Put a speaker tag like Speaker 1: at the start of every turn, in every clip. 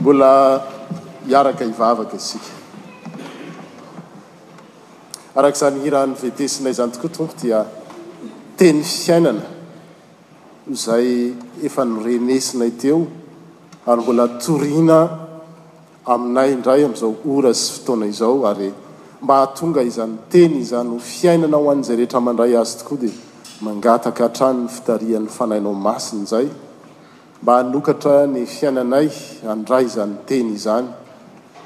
Speaker 1: Mbola hiaraka hivavaka isika. Araka izany hira an'i Vedesina izany tokoa Tompo dia teny fiainana izay efa norenesinay teo ary mbola toriana aminay indray amin'izao ora sy fotoana izao ary mba hahatonga izany teny izany ho fiainana ho an'izay rehetra mandray azy tokoa dia mangataka hatrany ny fitarihan'ny Fanahinao Masina izay mba hanokatra ny fiainanay handray izany teny izany,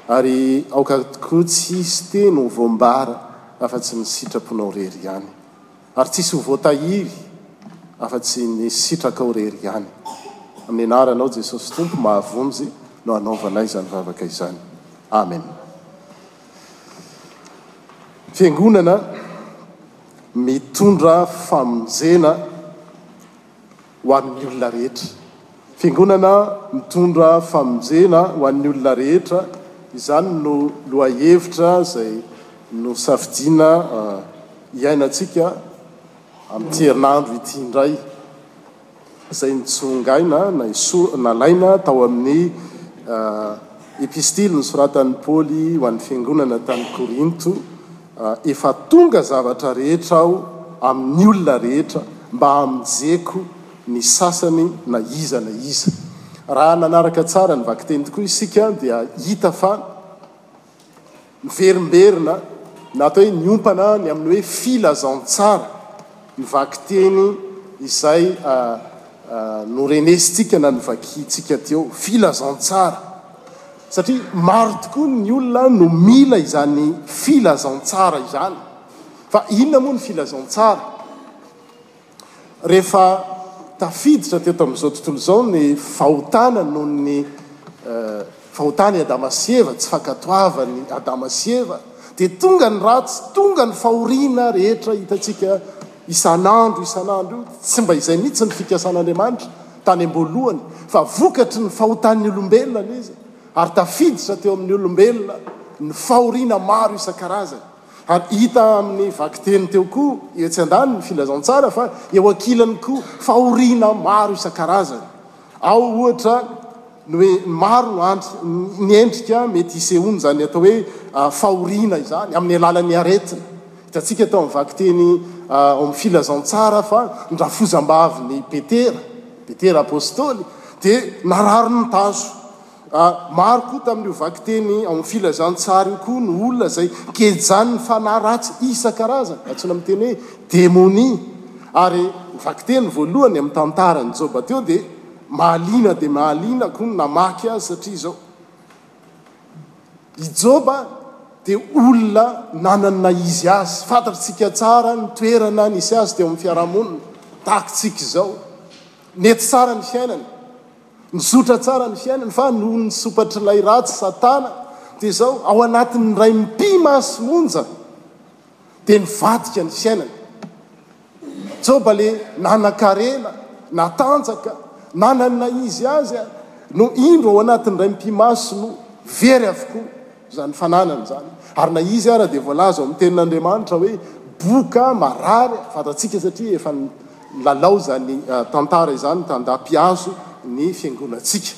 Speaker 1: ary aoka tokoa tsy hisy teny ho voambara afa-tsy ny sitraponao irery ihany, ary tsisy ho voatahiry afa-tsy ny sitrakao irery ihany. Amin'ny anaranao Jesosy Tompo mahavonjy no anaovanay izany vavaka izany. Amen. Fiangonana mitondra famonjena. ho an'ny olona rehetra. Fiangonana mitondra famonjena ho an'ny olona rehetra, izany no lohahevitra izay nosafidiana hiainantsika amin'ity herinandro ity indray, izay nitsongaina na nalaina tao amin'ny Epistily nosoratan'i Paoly ho an'ny Fiangonana tany Korinto. Efa tonga zavatra rehetra aho amin'ny olona rehetra mba hamonjeko ny sasany na iza na iza. Raha nanaraka tsara ny vakiteny tokoa isika dia hita fa miverimberina na atao hoe miompana ny amin'ny hoe filazantsara. Ny vakiteny izay norenesintsika na novakintsika teo, filazantsara, satria maro tokoa ny olona no mila izany filazantsara izany. Fa inona moa ny filazantsara? Rehefa tafiditra teto amin'izao tontolo izao ny fahotana noho ny. Fahotany Adama sy Eva, tsy fankatoavany Adama sy Eva, dia tonga ny ratsy, tonga ny fahoriana rehetra hitantsika isan'andro isan'andro io, tsy mba izay mihitsy ny fikasan'Andriamanitra tany am-boalohany, fa vokatry ny fahotan'ny olombelona ny izy, ary tafiditra teo amin'ny olombelona ny fahoriana maro isan-karazany. Ary hita amin'ny vakiteny teo koa etsy andaniny ny filazantsara fa eo ankilany koa fahoriana maro isan-karazany. Ao, ohatra, ny hoe ny maro andry, ny endrika mety hisehoan'izany atao hoe fahoriana izany amin'ny alalan'ny aretina. Hitantsika tao amin'ny vakiteny ao amin'ny Filazantsara fa ny rafozambavin'i Petera, Petera Apostoly, dia narary ny tazo. Maro koa tamin'io vakiteny ao amin'ny Filazantsara io koa no olona izay kejan'ny fanahy ratsy isan-karazany, antsoina amin'ny teny hoe demonia. Ary ny vakiteny voalohany amin'ny tantaran'i Joba teo dia mahaliana dia mahaliana koa ny namaky azy satria izao, I Joba dia olona nanana ny naha izy azy, fantatritsika tsara ny toerana nisy azy teo amin'ny fiarahamonina, tahaka antsika izao. Nety tsara ny fiainany. Nizotra tsara ny fiainany fa noho ny sompatr'ilay ratsy, Satana, dia izao ao anatin'ny iray mpi masy monja dia nivadika ny fiainany. Joba le nanan-karena, natanjaka, nanana izy azy no indro ao anatin'ny iray mpi masy no very avokoa. izany fananana izany, ary na izy ara dia voalaza ao amin'ny tenin'Andriamanitra hoe boka marary, fantatsika satria efa nilalao izany tantara izany tan-dapihazo ny fiangonantsika.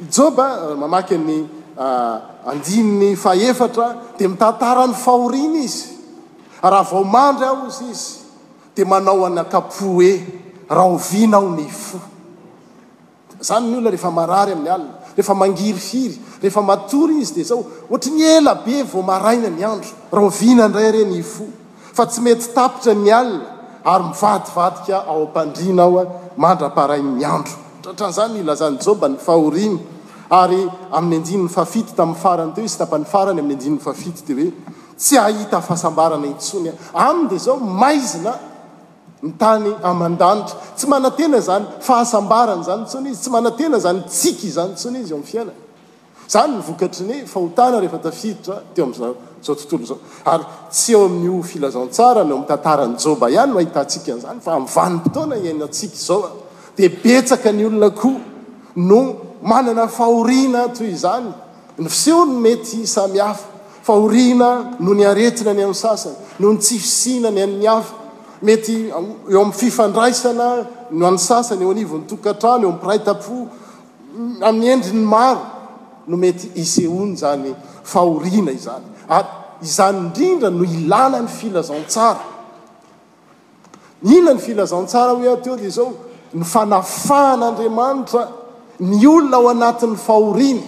Speaker 1: I Joba mamaky ny andininy fahefatra dia mitantara ny fahoriany izy, raha vao mandry aho hozy izy dia manao an'akapo hoe rahoviana aho ny fo. Zany ny olona rehefa marary amin'ny alina, rehefa mangirifiry, rehefa matory izy dia zao, ohatry ny ela be vao maraina ny andro, rahoviana indray re ny hifoha fa tsy mety tapitra ny alina ary mivadivadika ao am-pandriana aho mandra-parain'ny andro. Tratran'izany ny ilazan'i Joba ny fahoriany ary amin'ny andininy fahafito tamin'ny farany teo izy, tapany farany amin'ny andininy fahafito dia hoe, tsy hahita fahasambarana intsony aho. Aminy dia zao, maizina. ny tany aman-danitra. Tsy manantena izany fahasambarana izany intsony izy, tsy manantena izany tsiky izany intsony izy eo amin'ny fiainany. Izany ny vokatry ny fahotana rehefa tafiditra teo amin'izao tontolo izao. Ary tsy eo amin'io filazantsara ny eo amin'ny tantaran'i Joba ihany no ahitantsika an'izany fa amin'ny vanim-potoana iainantsika izao dia betsaka ny olona koa no manana fahoriana toy izany Ny fisehony mety samy hafa, fahoriana noho ny aretina ny an'ny sasany, noho ny tsy fisiana ny an'ny hafa, mety eo amin'ny fifandraisana ny an'ny sasany eo anivon'ny tokantrano, eo am-piraita-po, amin'ny endriny maro no mety hisehoany izany fahoriana izany. Ary izany indrindra no ilana ny filazantsara. Inona ny filazantsara hoe ato dia izao, ny fanafahan'Andriamanitra ny olona ao anatin'ny fahoriany,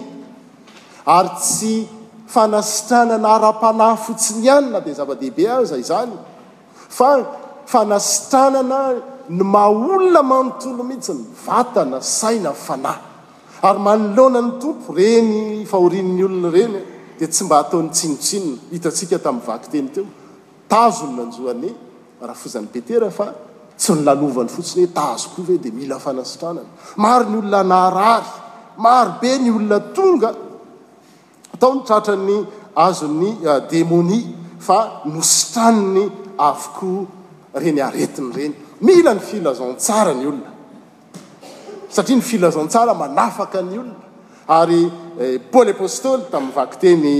Speaker 1: ary tsy fanasitranana ara-panahy fotsiny ihany na dia zava-dehibe aza izany, fa fanasitranana ny maha-olona manontolo mihitsy, ny vatana, saina, fanahy. Ary manoloana ny Tompo ireny fahorian'ny olona ireny dia tsy mba ataony tsinontsinona, hitantsika tamin'ny vakiteny teo. Tazony nanjo an'i Rafozany Petera fa tsy ny lalovany fotsiny hoe tazo koa ve dia mila fanasitranana. Maro ny olona naharary, maro be ny olona tonga tao ny tratran'ny azon'ny demonia fa nositraniny avokoa ireny aretiny ireny. Mila ny filazantsara ny olona. satria ny filazantsara manafaka ny olona ary Paoly Apostoly tamin'ny vakiteny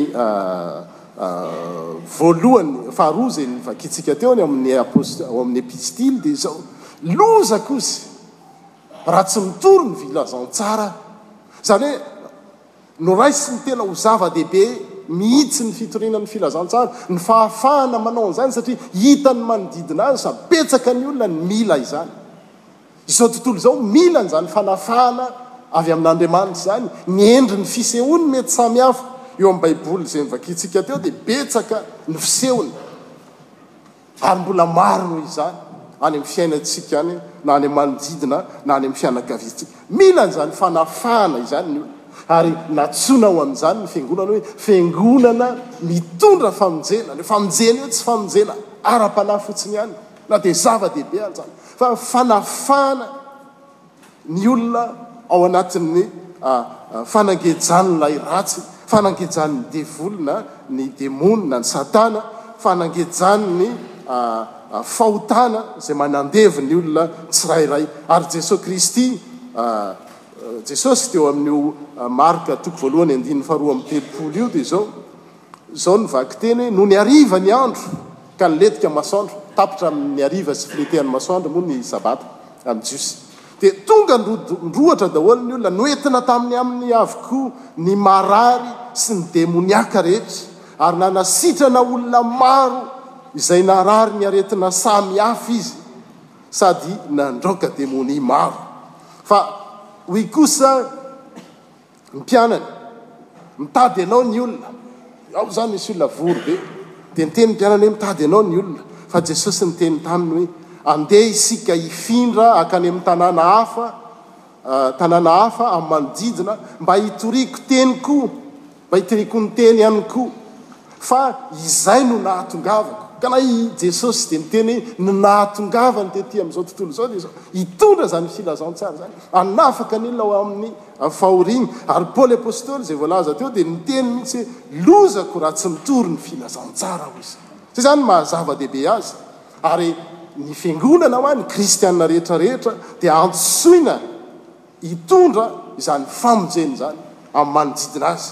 Speaker 1: voalohany faharoa izay nivakintsika teo ny ao amin'ny ao amin'ny epistily dia izao loza kozy raha tsy mitory ny vilazantsara izany hoe noraisiny tena ho zava-dehibe mihitsy ny fitoriana ny filazantsara ny fahafahana manao an'izany satria hitan'ny manodidina azy fa betsaka ny olona ny mila izany Izao tontolo izao mila an'izany fanafahana avy amin'Andriamanitra izany. Ny endrin'ny fisehony mety samy hafa. Eo amin'ny Baiboly izay novakiantsika teo dia betsaka ny fisehony, ary mbola maro noho izany any amin'ny fiainantsika any, na any amin'ny manodidina, na any amin'ny fianakaviantsika. Mila an'izany fanafahana izany ny olona, ary nantsoina ho amin'izany ny Fiangonana hoe Fiangonana mitondra famonjena. Ilay famonjena io tsy famonjena ara-panahy fotsiny ihany. Na dia zava-dehibe aza ny fanafahana ny olona ao anatin'ny fanangejan'ilay ratsy, fanangejan'ny devoly na ny demony na ny Satana, fanangejan'ny fahotana izay manandevo ny olona tsirairay. Ary Jesoa Kristy, Jesosy teo amin'io Marka toko voalohany andininy faharoa amby telopolo io dia izao, Izao no vakiteny hoe, Nony hariva ny andro ka nilentika masoandro, tapitra amin' ny hariva sy filentehan' ny masoandro moa ny sabata amin' ny Jiosy, dia tonga nirondrohatra daholo ny olona, noentina tamin' aminy avokoa ny marary sy ny demoniaka rehetra, ary nanasitrana olona maro izay narary ny aretina samy hafa izy, sady nandraoka demonia maro. Fa hoy kosa. Ny mpianany, Mitady anao ny olona. Ao izany misy olona vory be. Dia niteny ny mpianany hoe, Mitady anao ny olona. Fa Jesosy niteny taminy hoe, Andeha isika hifindra hankany amin'ny tanàna hafa, tanàna hafa amin'ny manodidina, mba hitoriako teny koa, mba hitoriako ny teny ihany koa. Fa izay no nahatongavako. Ka na i Jesosy dia niteny hoe, ny nahatongavany tety amin'izao tontolo izao dia izao, hitondra izany filazantsara izany, hanafaka ny olona ao amin'ny. Amin'ny fahoriany, ary Paoly Apostoly izay voalaza teo dia niteny mihitsy hoe, Lozako raha tsy mitory ny filazantsara, hoy izy. Izay izany no maha-zava-dehibe azy. Ary ny Fiangonana hoa, ny kristiana rehetra rehetra dia antsoina hitondra izany famonjena izany amin'ny manodidina azy.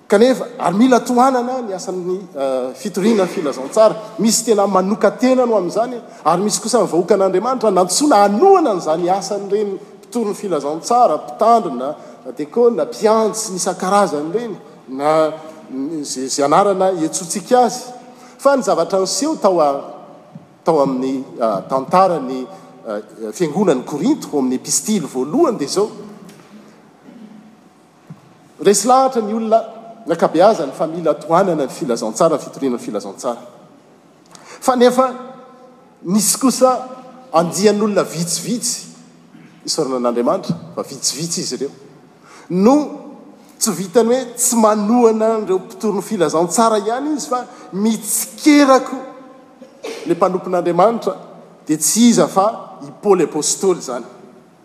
Speaker 1: Kanefa, ary mila tohanana ny asan'ny fitoriana ny filazantsara. Misy tena manoka-tena no amin'izany, ary misy kosa ny vahoakan'Andriamanitra nantsoina hanohana an'izany asan'ireny mpitory ny filazantsara, mpitandrina, dekôna, mpiantsy, ny isan-karazany ireny, na izay anarana iantsoantsika azy. Fa ny zavatra niseho tao tao amin'ny tantaran'ny fiangonan'i Korinto, ao amin'ny Epistily voalohany, dia izao. Resy lahatra ny olona ny ankabeazany fa mila tohanana ny filazantsara, ny fitoriana ny filazantsara. Fa nefa misy kosa andian'olona vitsivitsy, isaorana an'Andriamanitra fa vitsivitsy izy ireo, no tsy vitan'ny hoe tsy manohana an'ireo mpitory ny filazantsara ihany izy fa mitsikera koa. Ilay mpanompon'Andriamanitra dia tsy iza fa i Paoly Apostoly izany.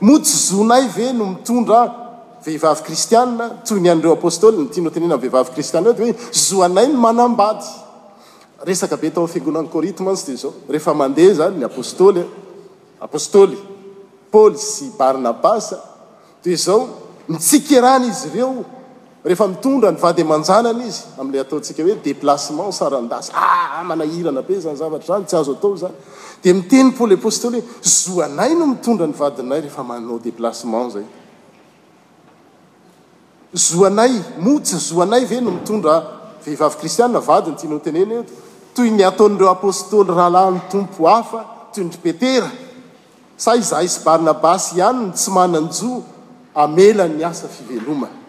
Speaker 1: Moa tsy zonay ve no mitondra vehivavy kristiana, toy ny an'ireo apôstôly? Ny tianao tenenina amin'ny vehivavy kristiana eo dia hoe zo anay ny manambady. Resaka be tao amin'ny fiangonan'i Korinto mantsy dia izao, rehefa mandeha izany ny apôstôly, apôstôly Paoly sy Barnabasa, dia izao, nitsikerahan'izy ireo, Rehefa mitondra ny vady aman-janany izy, amin'ilay ataontsika hoe déplacement, saran-dasa, aa manahirana be izany zavatra izany, tsy azo atao izany, dia miteny Paoly Apostoly hoe, Zo anay no mitondra ny vadinay rehefa manao déplacement izay. Zo anay, moa tsy zo anay ve no mitondra vehivavy kristiana, vady no tianao hotenena eto, toy ny ataon'ireo apostoly rahalahin'ny Tompo hafa, toy an-dry Petera? Sa izahay sy Barnabasy ihany no tsy manan-jo hamela ny asa fivelomana?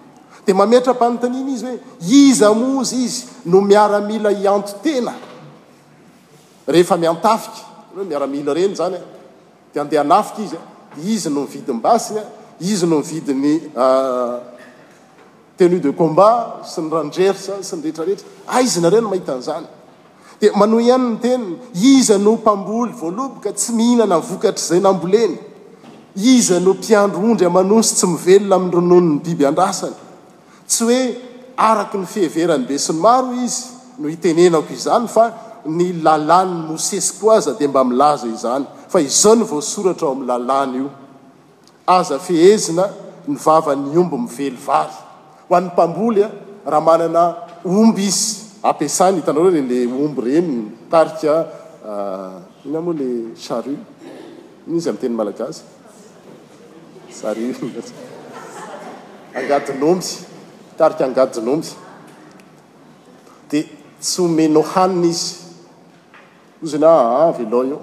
Speaker 1: Dia mametra-panontaniana izy hoe, Iza moa ozy izy no miaramila hianto-tena rehefa miantafika? Hoe miaramila ireny izany an, dia handeha hanafika izy an, izy no mividy ny basiny an, izy no mividy ny. tenue de combat sy ny rangers sy ny rehetra rehetra, aiza nareo no mahita an'izany? Dia manohy ihany ny teniny, iza no mpamboly voaloboka tsy mihinana vokatr'izay namboleny? Iza no mpiandry ondry aman'osy tsy mivelona amin'ny rononon'ny biby andrasany? Tsy hoe araky ny fiheveran'ny besinimaro izy no itenenako izany fa ny lalàn'ny Mosesy koa aza dia mba milaza izany fa izao no voasoratra ao amin'ny lalàna io. Aza fehezina ny vavan'ny omby mively vary. Ho an'ny mpamboly, raha manana omby izy, ampiasany, hitanao re le omby ireny mitarika inona moa le charrue? inona izy amin'ny teny malagasy? charrue, angadin'omby, mitarika angadin'omby, dia tsy omenao hanina izy. Hoy izy hoe, aa velao eo.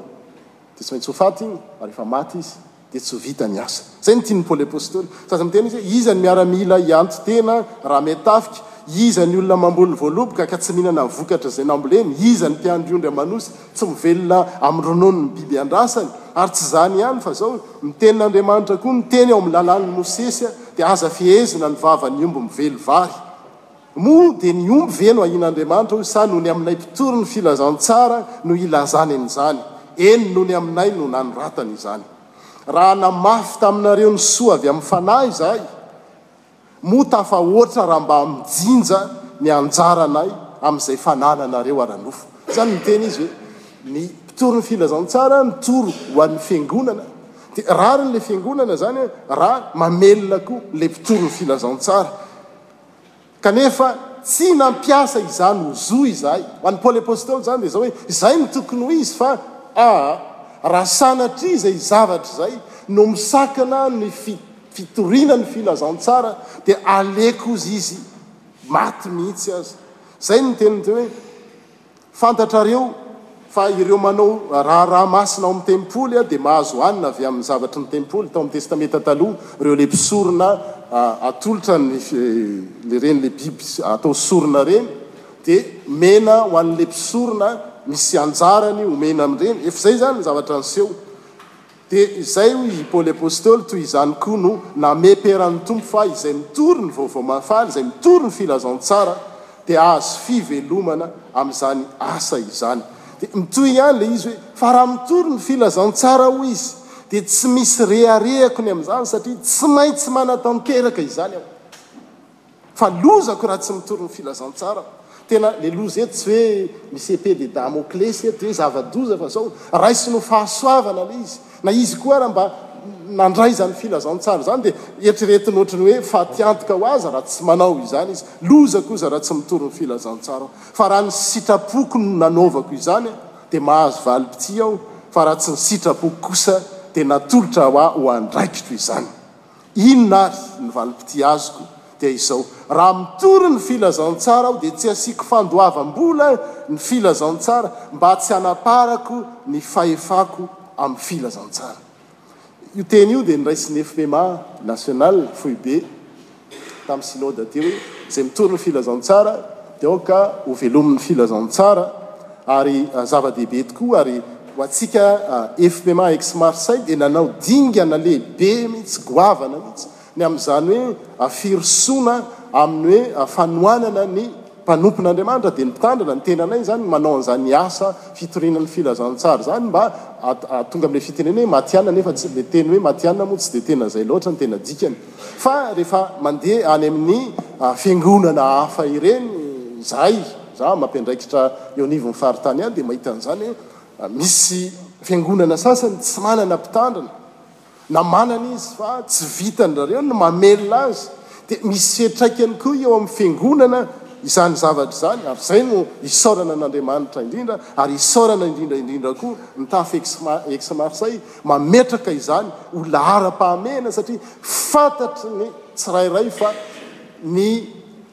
Speaker 1: Dia tsy maintsy ho faty iny, ary rehefa maty izy, dia tsy ho vita ny asa. Izay no tian'i Paoly Apostoly. Sazy miteny izy hoe, Iza ny miaramila hianto tena raha mety tafika? Iza ny olona mamboly voaloboka ka tsy mihinana ny vokatra izay namboleny? Iza ny mpiandry ondry aman'osy tsy mivelona amin'ny rononon'ny biby andrasany? Ary tsy izany ihany, fa izao, Ny tenin'Andriamanitra koa niteny ao amin'ny lalàn'i Mosesy, dia aza fehezina ny vavan'ny omby mively vary. Moa dia ny omby ve no ahian'Andriamanitra hoy sa nony aminay mpitory ny filazantsara no ilazany an'izany? Eny, nony aminay no nanoratany izany. Raha namafy taminareo ny soa avy amin'ny Fanahy izahay, moa tafahoatra raha mba mijinja ny anjaranay amin'izay fanananareo ara-nofo? Izany miteny izy hoe ny mpitory ny filazantsara mitory ho an'ny Fiangonana, dia rariny ilay Fiangonana izany raha mamelona koa ilay mpitory ny filazantsara. Kanefa tsy nampiasa izany ho zo izahay. Ho an'i Paoly Apostoly izany dia izao hoe, Izay no tokony ho izy, fa aa, raha sanatria izay zavatra izay no misakana ny fitoriana ny filazantsara, dia aleko ozy izy maty mihitsy aza. Izay no niteniny teo hoe. Fantatrareo fa ireo manao raharaha masina ao amin'ny tempoly dia mahazo hanina avy amin'ny zavatry ny tempoly. Tao amin'ny Testamenta Taloha, ireo ilay mpisorona atolotra ny ireny ilay biby atao sorona ireny dia omena ho an'ilay mpisorona misy anjarany omena amin'ireny. Efa izay izany ny zavatra niseho. Dia izay hoy i Paoly Apostoly, toy izany koa no nameperan'ny Tompo fa izay mitory ny Vaovao Mahafaly, izay mitory ny Filazantsara dia hahazo fivelomana amin'izany asa izany. Dia mitohy ihany ilay izy hoe, fa raha mitory ny Filazantsara hoy izy dia tsy misy reharehako ny amin'izany satria tsy maintsy manatanteraka izany aho. Fa lozako raha tsy mitory ny filazantsarako. Tena le loza eto tsy hoe misy épée de damoclès eto hoe zava-doza fa zao, raisiny ho fahasoavana le izy. Na izy koa ara mba nandray izany filazantsara izany dia eritreretiny ohatran'ny hoe fatiantoka ho azy raha tsy manao izany izy. Loza koza raha tsy mitory ny filazantsarako. Fa raha ny sitrapoko no nanaovako izany dia mahazo valim-pitia aho fa raha tsy ny sitrapoko kosa dia natolotra ho ahy ho andraikitro izany. Inona ary ny valim-pitia azoko dia izao, raha mitory ny filazantsara aho dia tsy asiako fandoavam-bola ny filazantsara mba tsy hanaparako ny fahefako amin'ny filazantsara. Io teny io dia noraisin'ny FPMA national, foibe, tamin'ny synoda teo hoe izay mitory ny filazantsara dia aoka ho velomin'ny filazantsara, Ary zava-dehibe tokoa ary ho antsika FPMA Aix-Marseille dia nanao dingana lehibe mihitsy, goavana mihitsy, ny amin'izany hoe firosoana amin'ny hoe fanohanana ny mpanompon'Andriamanitra, dia ny mpitandrina, ny tenanay izany no manao an'izany asa fitoriana ny filazantsara izany mba hahatonga amin'ilay fitenenana hoe matihanina, nefa tsy, ilay teny hoe matihanina moa tsy dia tena izay loatra ny tena dikany fa rehefa mandeha any amin'ny fiangonana hafa ireny izahay. Za mampiandraikitra eo anivon'ny faritany any dia mahita an'izany hoe misy fiangonana sasany tsy manana mpitandrina na manana izy fa tsy vitany rareo ny mamelona azy dia misy fiantraikany koa eo amin'ny fiangonana izany zavatra izany ary izay no isaorana an'Andriamanitra indrindra ary isaorana indrindra indrindra koa ny taf ex Marseille mametraka izany ho laharam-pahamehana satria fantatry ny tsirairay fa ny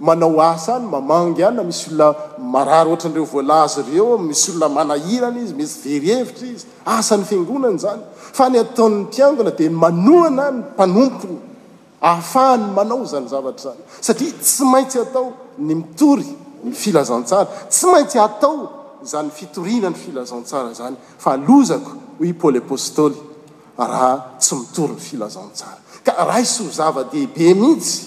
Speaker 1: Manao asa any, mamangy any, na misy olona marary ohatran'ireo voalaza ireo, misy olona manahirana izy, mety very hevitra izy. Asan'ny Fiangonana izany. Fa ny ataon'ny mpiangona dia ny manohana ny mpanompony ahafahany manao izany zavatra izany. Satria tsy maintsy atao ny mitory ny filazantsara. Tsy maintsy atao izany fitoriana ny filazantsara izany. Fa lozako, hoy i Paoly Apostoly, raha tsy mitory ny filazantsara. Ka raiso ho zava-dehibe mihitsy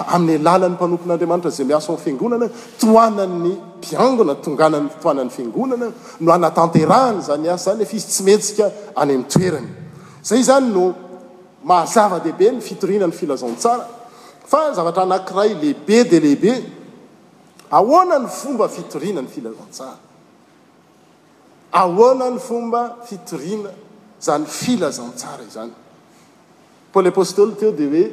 Speaker 1: fa amin'ny alalan'ny mpanompon'Andriamanitra izay miasa ao Fiangonana, tohanan'ny mpiangona, tonganan'ny fitohanan'ny Fiangonana no hanatanterahany izany asa izany, nefa izy tsy mihetsika any amin'ny toerany. Izay izany no maha zava-dehibe ny fitoriana ny filazantsara. Fa zavatra anankiray lehibe dia lehibe, ahoana ny fomba fitoriana ny filazantsara? Ahoana ny fomba fitoriana izany filazantsara izany? Paoly Apostoly teo dia hoe,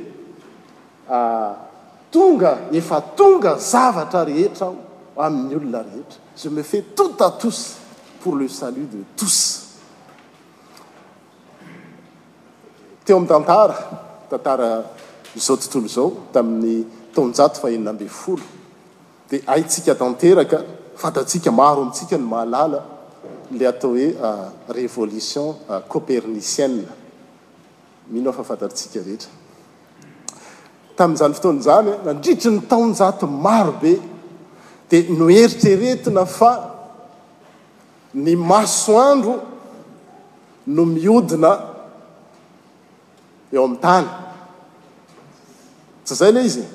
Speaker 1: Tonga, efa tonga ny zavatra rehetra aho amin'ny olona rehetra, je me fais tout à tous pour le salut de tous. Teo amin'ny tantara, tantara izao tontolo izao, tamin'ny taonjato fahenina ambin'ny folo, dia haintsika tanteraka, fantatsika, maro amintsika no mahalala, ilay atao hoe révolution copernicienne. Mino aho fa fantatr'tsika rehetra tamin'izany fotoana izany, nandritry ny taonjato maro be, dia noeritreretina fa ny masoandro no miodina eo amin'ny tany. Tsy izay ilay izy e?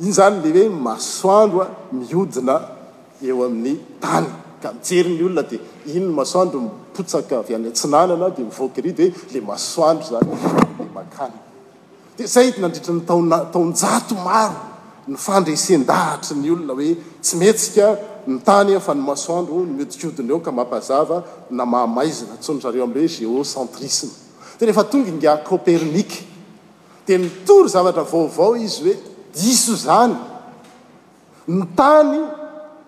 Speaker 1: Iny izany ilay hoe masoandro mihodina eo amin'ny tany ka mijery ny olona dia iny ny masoandro mipotsaka avy any atsinanana dia mivoaka ery dia ilay masoandro izany ilay mankany. Dia izay dia nandritra ny taona taonjato maro ny fandresen-dahatry ny olona hoe tsy mihetsika ny tany fa ny masoandro no mihodinkodina eo ka mampazava na mahamaizina. Antsoin-dry zareo amin'ilay hoe géocentrisme. Dia rehefa tonga ingahy Copernic. dia mitory zavatra vaovao izy hoe, Diso izany! Ny tany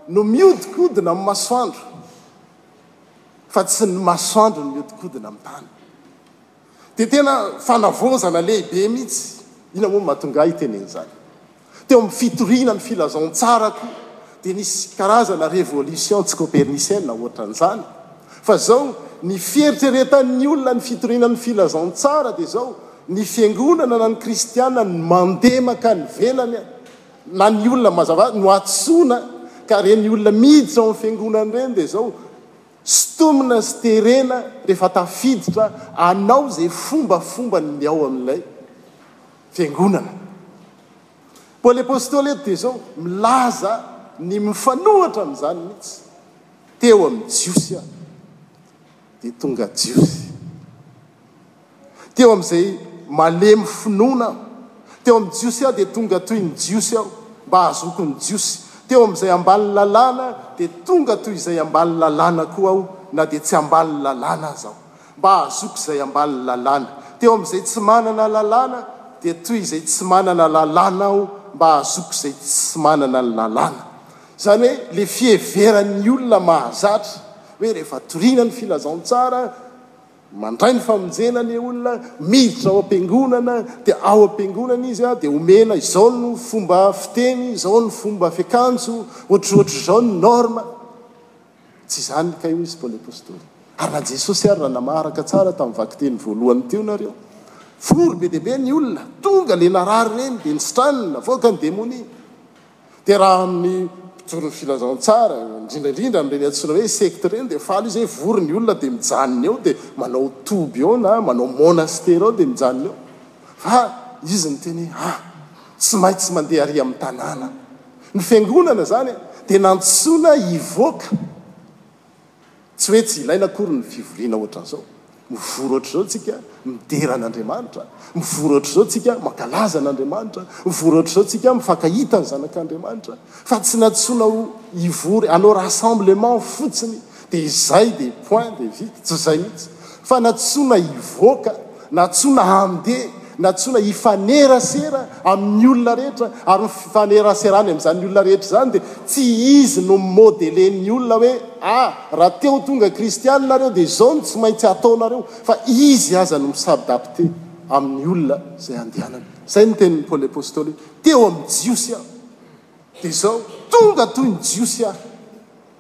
Speaker 1: no mihodinkodina amin'ny masoandro, fa tsy ny masoandro no mihodinkodina amin'ny tany. Dia tena fanavaozana lehibe mihitsy. Inona moa no mahatonga ahy hitenena izany? Teo amin'ny fitoriana ny filazantsarako dia nisy karazana révolution tsy kopernisiana ohatran'izany fa izao ny fieritreretan'ny olona ny fitoriana ny filazantsara dia izao ny fiangonana na ny kristiana ny mandeha mankany ivelany na ny olona mazava no atsoina ka ireny olona miditra ao amin'ny fiangonana ireny dia izao sotomina sy terena rehefa tafiditra anao izay fomba fombany ny ao amin'ilay Fiangonana. Paoly Apostoly eto dia izao milaza ny mifanohitra amin'izany mihitsy, Teo amin'ny Jiosy aho, dia tonga Jiosy. Teo amin'izay malemy finoana aho, teo amin'ny Jiosy aho, dia tonga toy ny Jiosy aho, mba hahazoako ny Jiosy. Teo amin'izay ambany lalàna, dia tonga toy izay ambany lalàna koa aho, na dia tsy ambany lalàna aza aho. Mba hahazoako izay ambalin'ny lalàna. Teo amin'izay tsy manana lalàna, dia toy izay tsy manana lalàna aho mba hahazoako izay tsy manana ny lalàna. Izany hoe ilay fiheveran'ny olona mahazatra hoe rehefa toriana ny filazantsara, mandray ny famonjena ilay olona, miditra ao am-piangonana, dia ao am-piangonana izy dia omena izao no fomba fiteny, izao no fomba fiakanjo, ohatrohatrizao ny norme. Tsy izany kay, hoy izy Paoly Apostoly. Ary raha Jesosy ary raha namaharaka tsara tamin'ny vakiteny voalohany teo nareo, vory be dia be ny olona, tonga ilay narary ireny dia nisitrany, navoaka ny demonia. Dia raha amin'ny mpijoro ny filazantsara, indrindra indrindra amin'ireny antsoina hoe sekta ireny dia faly izy hoe vory ny olona dia mijanona eo dia manao toby eo na manao monastera eo dia mijanona eo. Fa izy niteny hoe, ah, tsy maintsy mandeha ary amin'ny tanàna. Ny fiangonana izany dia nantsoina hivoaka, tsy hoe tsy ilaina akory ny fivoriana ohatran'izao, mivory ohatr'izao tsika midera an'Andriamanitra, mivory ohatr'izao tsika mankalaza an'Andriamanitra, mivory ohatr'izao tsika mifankahita ny zanak'Andriamanitra, fa tsy nantsoina ho hivory hanao rassemblement fotsiny, Dia izay dia point dia vita, tsy izay mihitsy fa na tsona hivoaka na tsona handeha na tsona hifanerasera amin'ny olona rehetra ary ny fifaneraserany amin'izany olona rehetra izany dia tsy izy no mi-modelen'ny olona hoe ah raha teo tonga kristiana nareo dia izao no tsy maintsy ataonareo fa izy aza no mi-s'adapter amin'ny olona izay andehanany. Izay no tenin'i Paoly Apostoly hoe teo amin'ny Jiosy aho dia izao tonga toy ny Jiosy aho.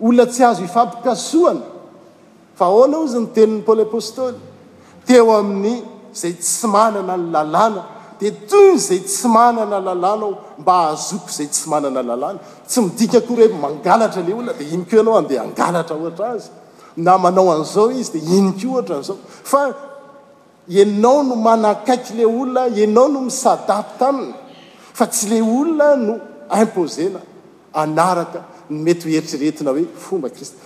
Speaker 1: Olona tsy azo ifampikasohana. Fa ahoana hozy ny tenin'i Paoly Apostoly? Teo amin'ny izay tsy manana ny lalàna, dia toy ny izay tsy manana lalàna aho mba hahazoako izay tsy manana lalàna. Tsy midika akory hoe mangalatra ilay olona dia iny koa ianao handeha hangalatra ohatra azy, na manao an'izao izy dia iny koa ohatra an'izao. Fa. Ianao no manakaiky le olona, ianao no mi s'adapte aminy fa tsy le olona no imposer-na hanaraka ny mety ho eritreretina hoe fomba Kristy.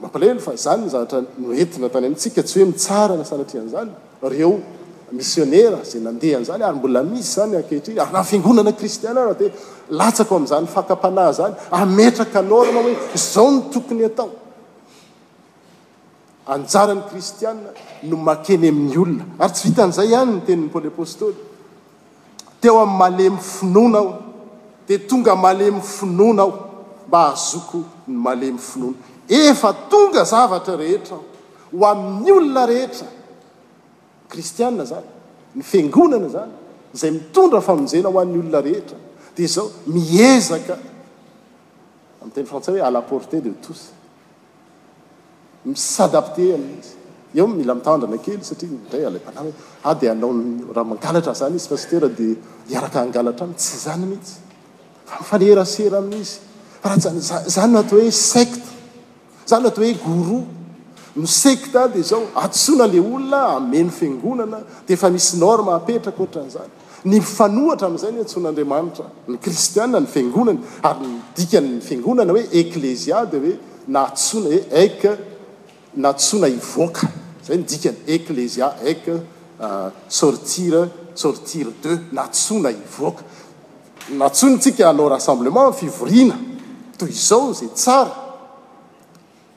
Speaker 1: Mampalahelo fa izany no zavatra noentina tany amintsika, tsy hoe mitsara sanatria an'izany ireo misionera izay nandeha an'izany ary mbola misy izany ankehitriny ary na fiangonana kristiana ara dia latsaka ao amin'izany fakam-panahy izany, hametraka norme hoe izao no tokony atao. Anjaran'ny kristiana no makeny amin'ny olona. Ary tsy vitan'izay ihany ny tenin'i Paoly Apostoly. Teo amin'ny malemy finoana aho, dia tonga malemy finoana aho mba hahazoako ny malemy finoana. Efa tonga zavatra rehetra aho, ho amin'ny olona rehetra, ny kristiana izany, ny fiangonana izany, izay mitondra famonjena ho an'ny olona rehetra, dia izao, miezaka, amin'ny teny frantsay hoe à la portée de tous. mi-s'adapter ilay izy. Eo mila mitandrina kely satria indray ilay mpanala hoe ah dia hanao raha mangalatra izany izy fa sitera dia hiaraka hangalatra aminy, tsy izany mihitsy fa mifanerasera amin'izy fa raha tsy izany, izany, izany no atao hoe secte, izany no atao hoe gourou. Ny secte dia izao, hadisoana ilay olona, hameno fiangonana, dia efa misy norme apetraka ohatran'izany. Ny mifanohitra amin'izay no antsoin'Andriamanitra ny kristiana, ny fiangonany, ary ny dikan'ny fiangonana hoe Eklezia dia hoe natsoina hoe ek, natsoina hivoaka, izay no dikany, Eklezia ek, sortir, sortir de, natsoina hivoaka. Natsointsika hanao rassemblement, fivoriana, toy izao izay tsara.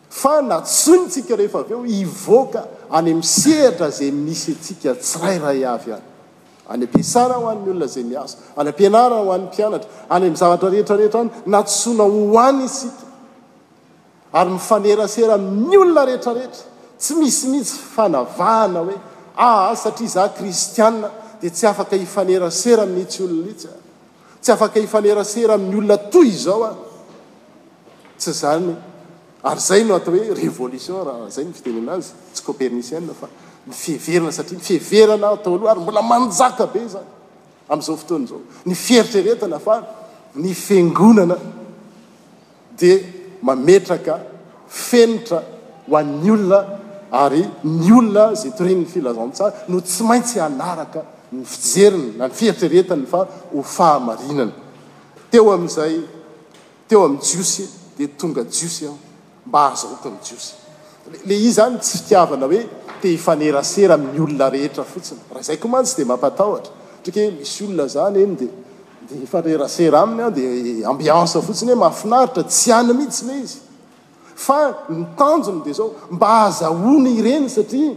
Speaker 1: Fa na tsointsika rehefa avy eo hivoaka any amin'ny sehatra izay misy antsika tsirairay avy any. Any am-piasana ho an'ny olona izay miasa, any am-pianarana ho an'ny mpianatra, any amin'ny zavatra rehetrarehetra any, nantsoina ho any isika. Ary mifanerasera amin'ny olona rehetrarehetra. Tsy misy mihitsy fanavahana hoe, aa, satria izaho kristiana dia tsy afaka hifanerasera amin'itsy olona itsy. Tsy afaka hifanerasera amin'ny olona toy izao aho. Tsy izany. Ary izay no atao hoe révolution raha izay no fitenena azy, tsy copernicienne fa ny fiheverana satria ny fiheverana atao aloha ary mbola manjaka be izany amin'izao fotoana izao ny fieritreretana fa ny fiangonana dia mametraka fenitra ho an'ny olona ary ny olona izay torian'ny filazantsara no tsy maintsy hanaraka ny fijeriny na ny fieritreretany fa ho fahamarinana. Teo amin'izay teo amin'ny Jiosy dia tonga Jiosy aho mba hahazoako ny Jiosy. Ilay izy izany tsy fitiavana hoe te hifanerasera amin'ny olona rehetra fotsiny. Raha izay koa mantsy dia mampatahotra. Ohatra hoe misy olona izany eny dia. Dia hifanerasera aminy aho dia ambiance fotsiny hoe mahafinaritra, tsy any mihitsy ilay izy. Fa ny tanjony dia izao, mba azahoany ireny satria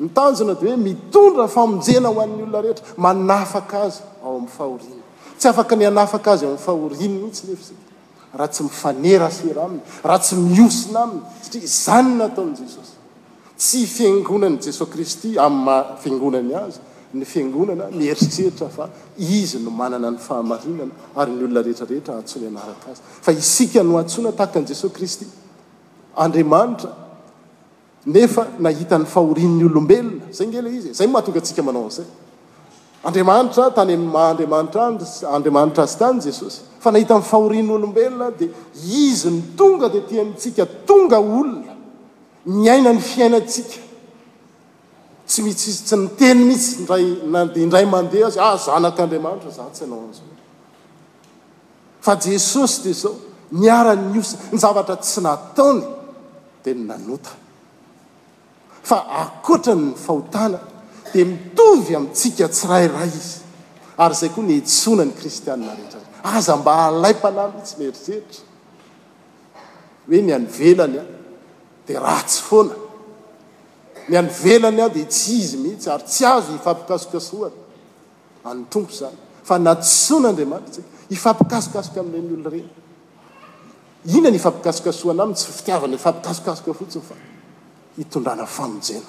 Speaker 1: ny tanjona dia hoe mitondra famonjena ho an'ny olona rehetra, manafaka azy ao amin'ny fahoriany. Tsy afaka ny hanafaka azy ao amin'ny fahoriany mihitsy nefa isika. raha tsy mifanerasera aminy, raha tsy mihosina aminy, satria izany no nataon'i Jesosy. Tsy fiangonan'i Jesoa Kristy amin'ny maha fiangonany azy, ny fiangonana mieritreritra fa izy no manana ny fahamarinana ary ny olona rehetra rehetra antsoiny hanaraka azy. Fa isika no antsoina tahaka an'i Jesoa Kristy, Andriamanitra. Nefa nahita ny fahorian'ny olombelona. Izay ange ilay izy e! Izay no mahatonga antsika manao an'izay. Andriamanitra tany amin'ny maha Andriamanitra Andriamanitra Azy tany Jesosy, fa nahita ny fahorian'ny olombelona dia Izy no tonga dia tia antsika tonga olona, niaina ny fiainantsika, tsy mitsitsy, tsy niteny mihitsy indray na indray mandeha Azy, ah! Zanak'Andriamanitra Zah, tsy hanao an'izao. Fa Jesosy dia izao, niharan'ny osa, ny zavatra tsy nataony dia ny nanota. Fa ankoatra ny fahotana dia mitovy amintsika tsirairay Izy. Ary izay koa ny hentsoana ny kristianina rehetra. Aza mba alaim-panahy mihitsy mieritreritra hoe ny any ivelany dia ratsy foana, ny any ivelany dia tsy izy mihitsy ary tsy azo hifampikasokasohana. an'ny Tompo izany, fa nadisoan'Andriamanitra antsika hifampikasokasoka amin'ireny olona ireny. Inona no ifampikasokasohana aminy? Tsy fitiavana hifampikasokasoka fotsiny fa hitondrana famonjena,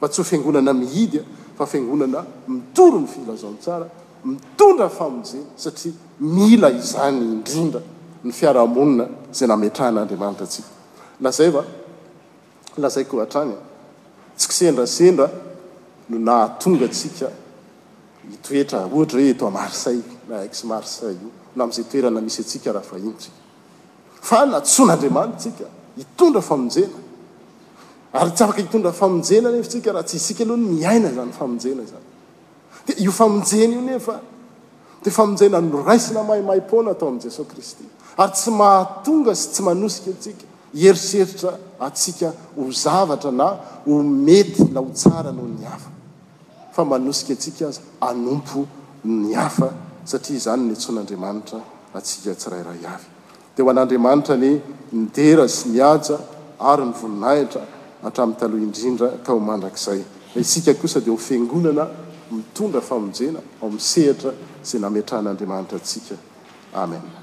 Speaker 1: fa tsy ho fiangonana mihidy fa fiangonana mitory ny filazantsara, mitondra famonjena satria mila izany indrindra ny fiarahamonina izay nametrahan'Andriamanitra antsika. Lazaiva. Lazaiko hatrany, tsy kisendrasendra no nahatonga antsika hitoetra ohatra hoe eto à Marseille na Aix Marseille io na amin'izay toerana misy antsika raha fahiny tsika fa nantsoin'Andriamanitra tsika hitondra famonjena ary tsy afaka hitondra famonjena anefa tsika raha tsy isika aloha no miaina izany famonjena izany. Dia io famonjena io nefa dia famonjena noraisina maimaim-poana tao amin'i Jesoa Kristy, ary tsy mahatonga sy tsy manosika antsika hieritreritra antsika ho zavatra na ho mety na ho tsara noho ny hafa, fa manosika antsika aza hanompo ny hafa, satria izany no niantsoan'Andriamanitra antsika tsirairay avy. Teo an'Andriamanitra ny nidera sy nihaja ary ny voninahitra hatramin'ny taloha indrindra ka ho mandrakizay. Fa isika kosa dia ho fiangonana mitondra famonjena ao amin'ny sehatra izay nametrahan'Andriamanitra antsika. Amena.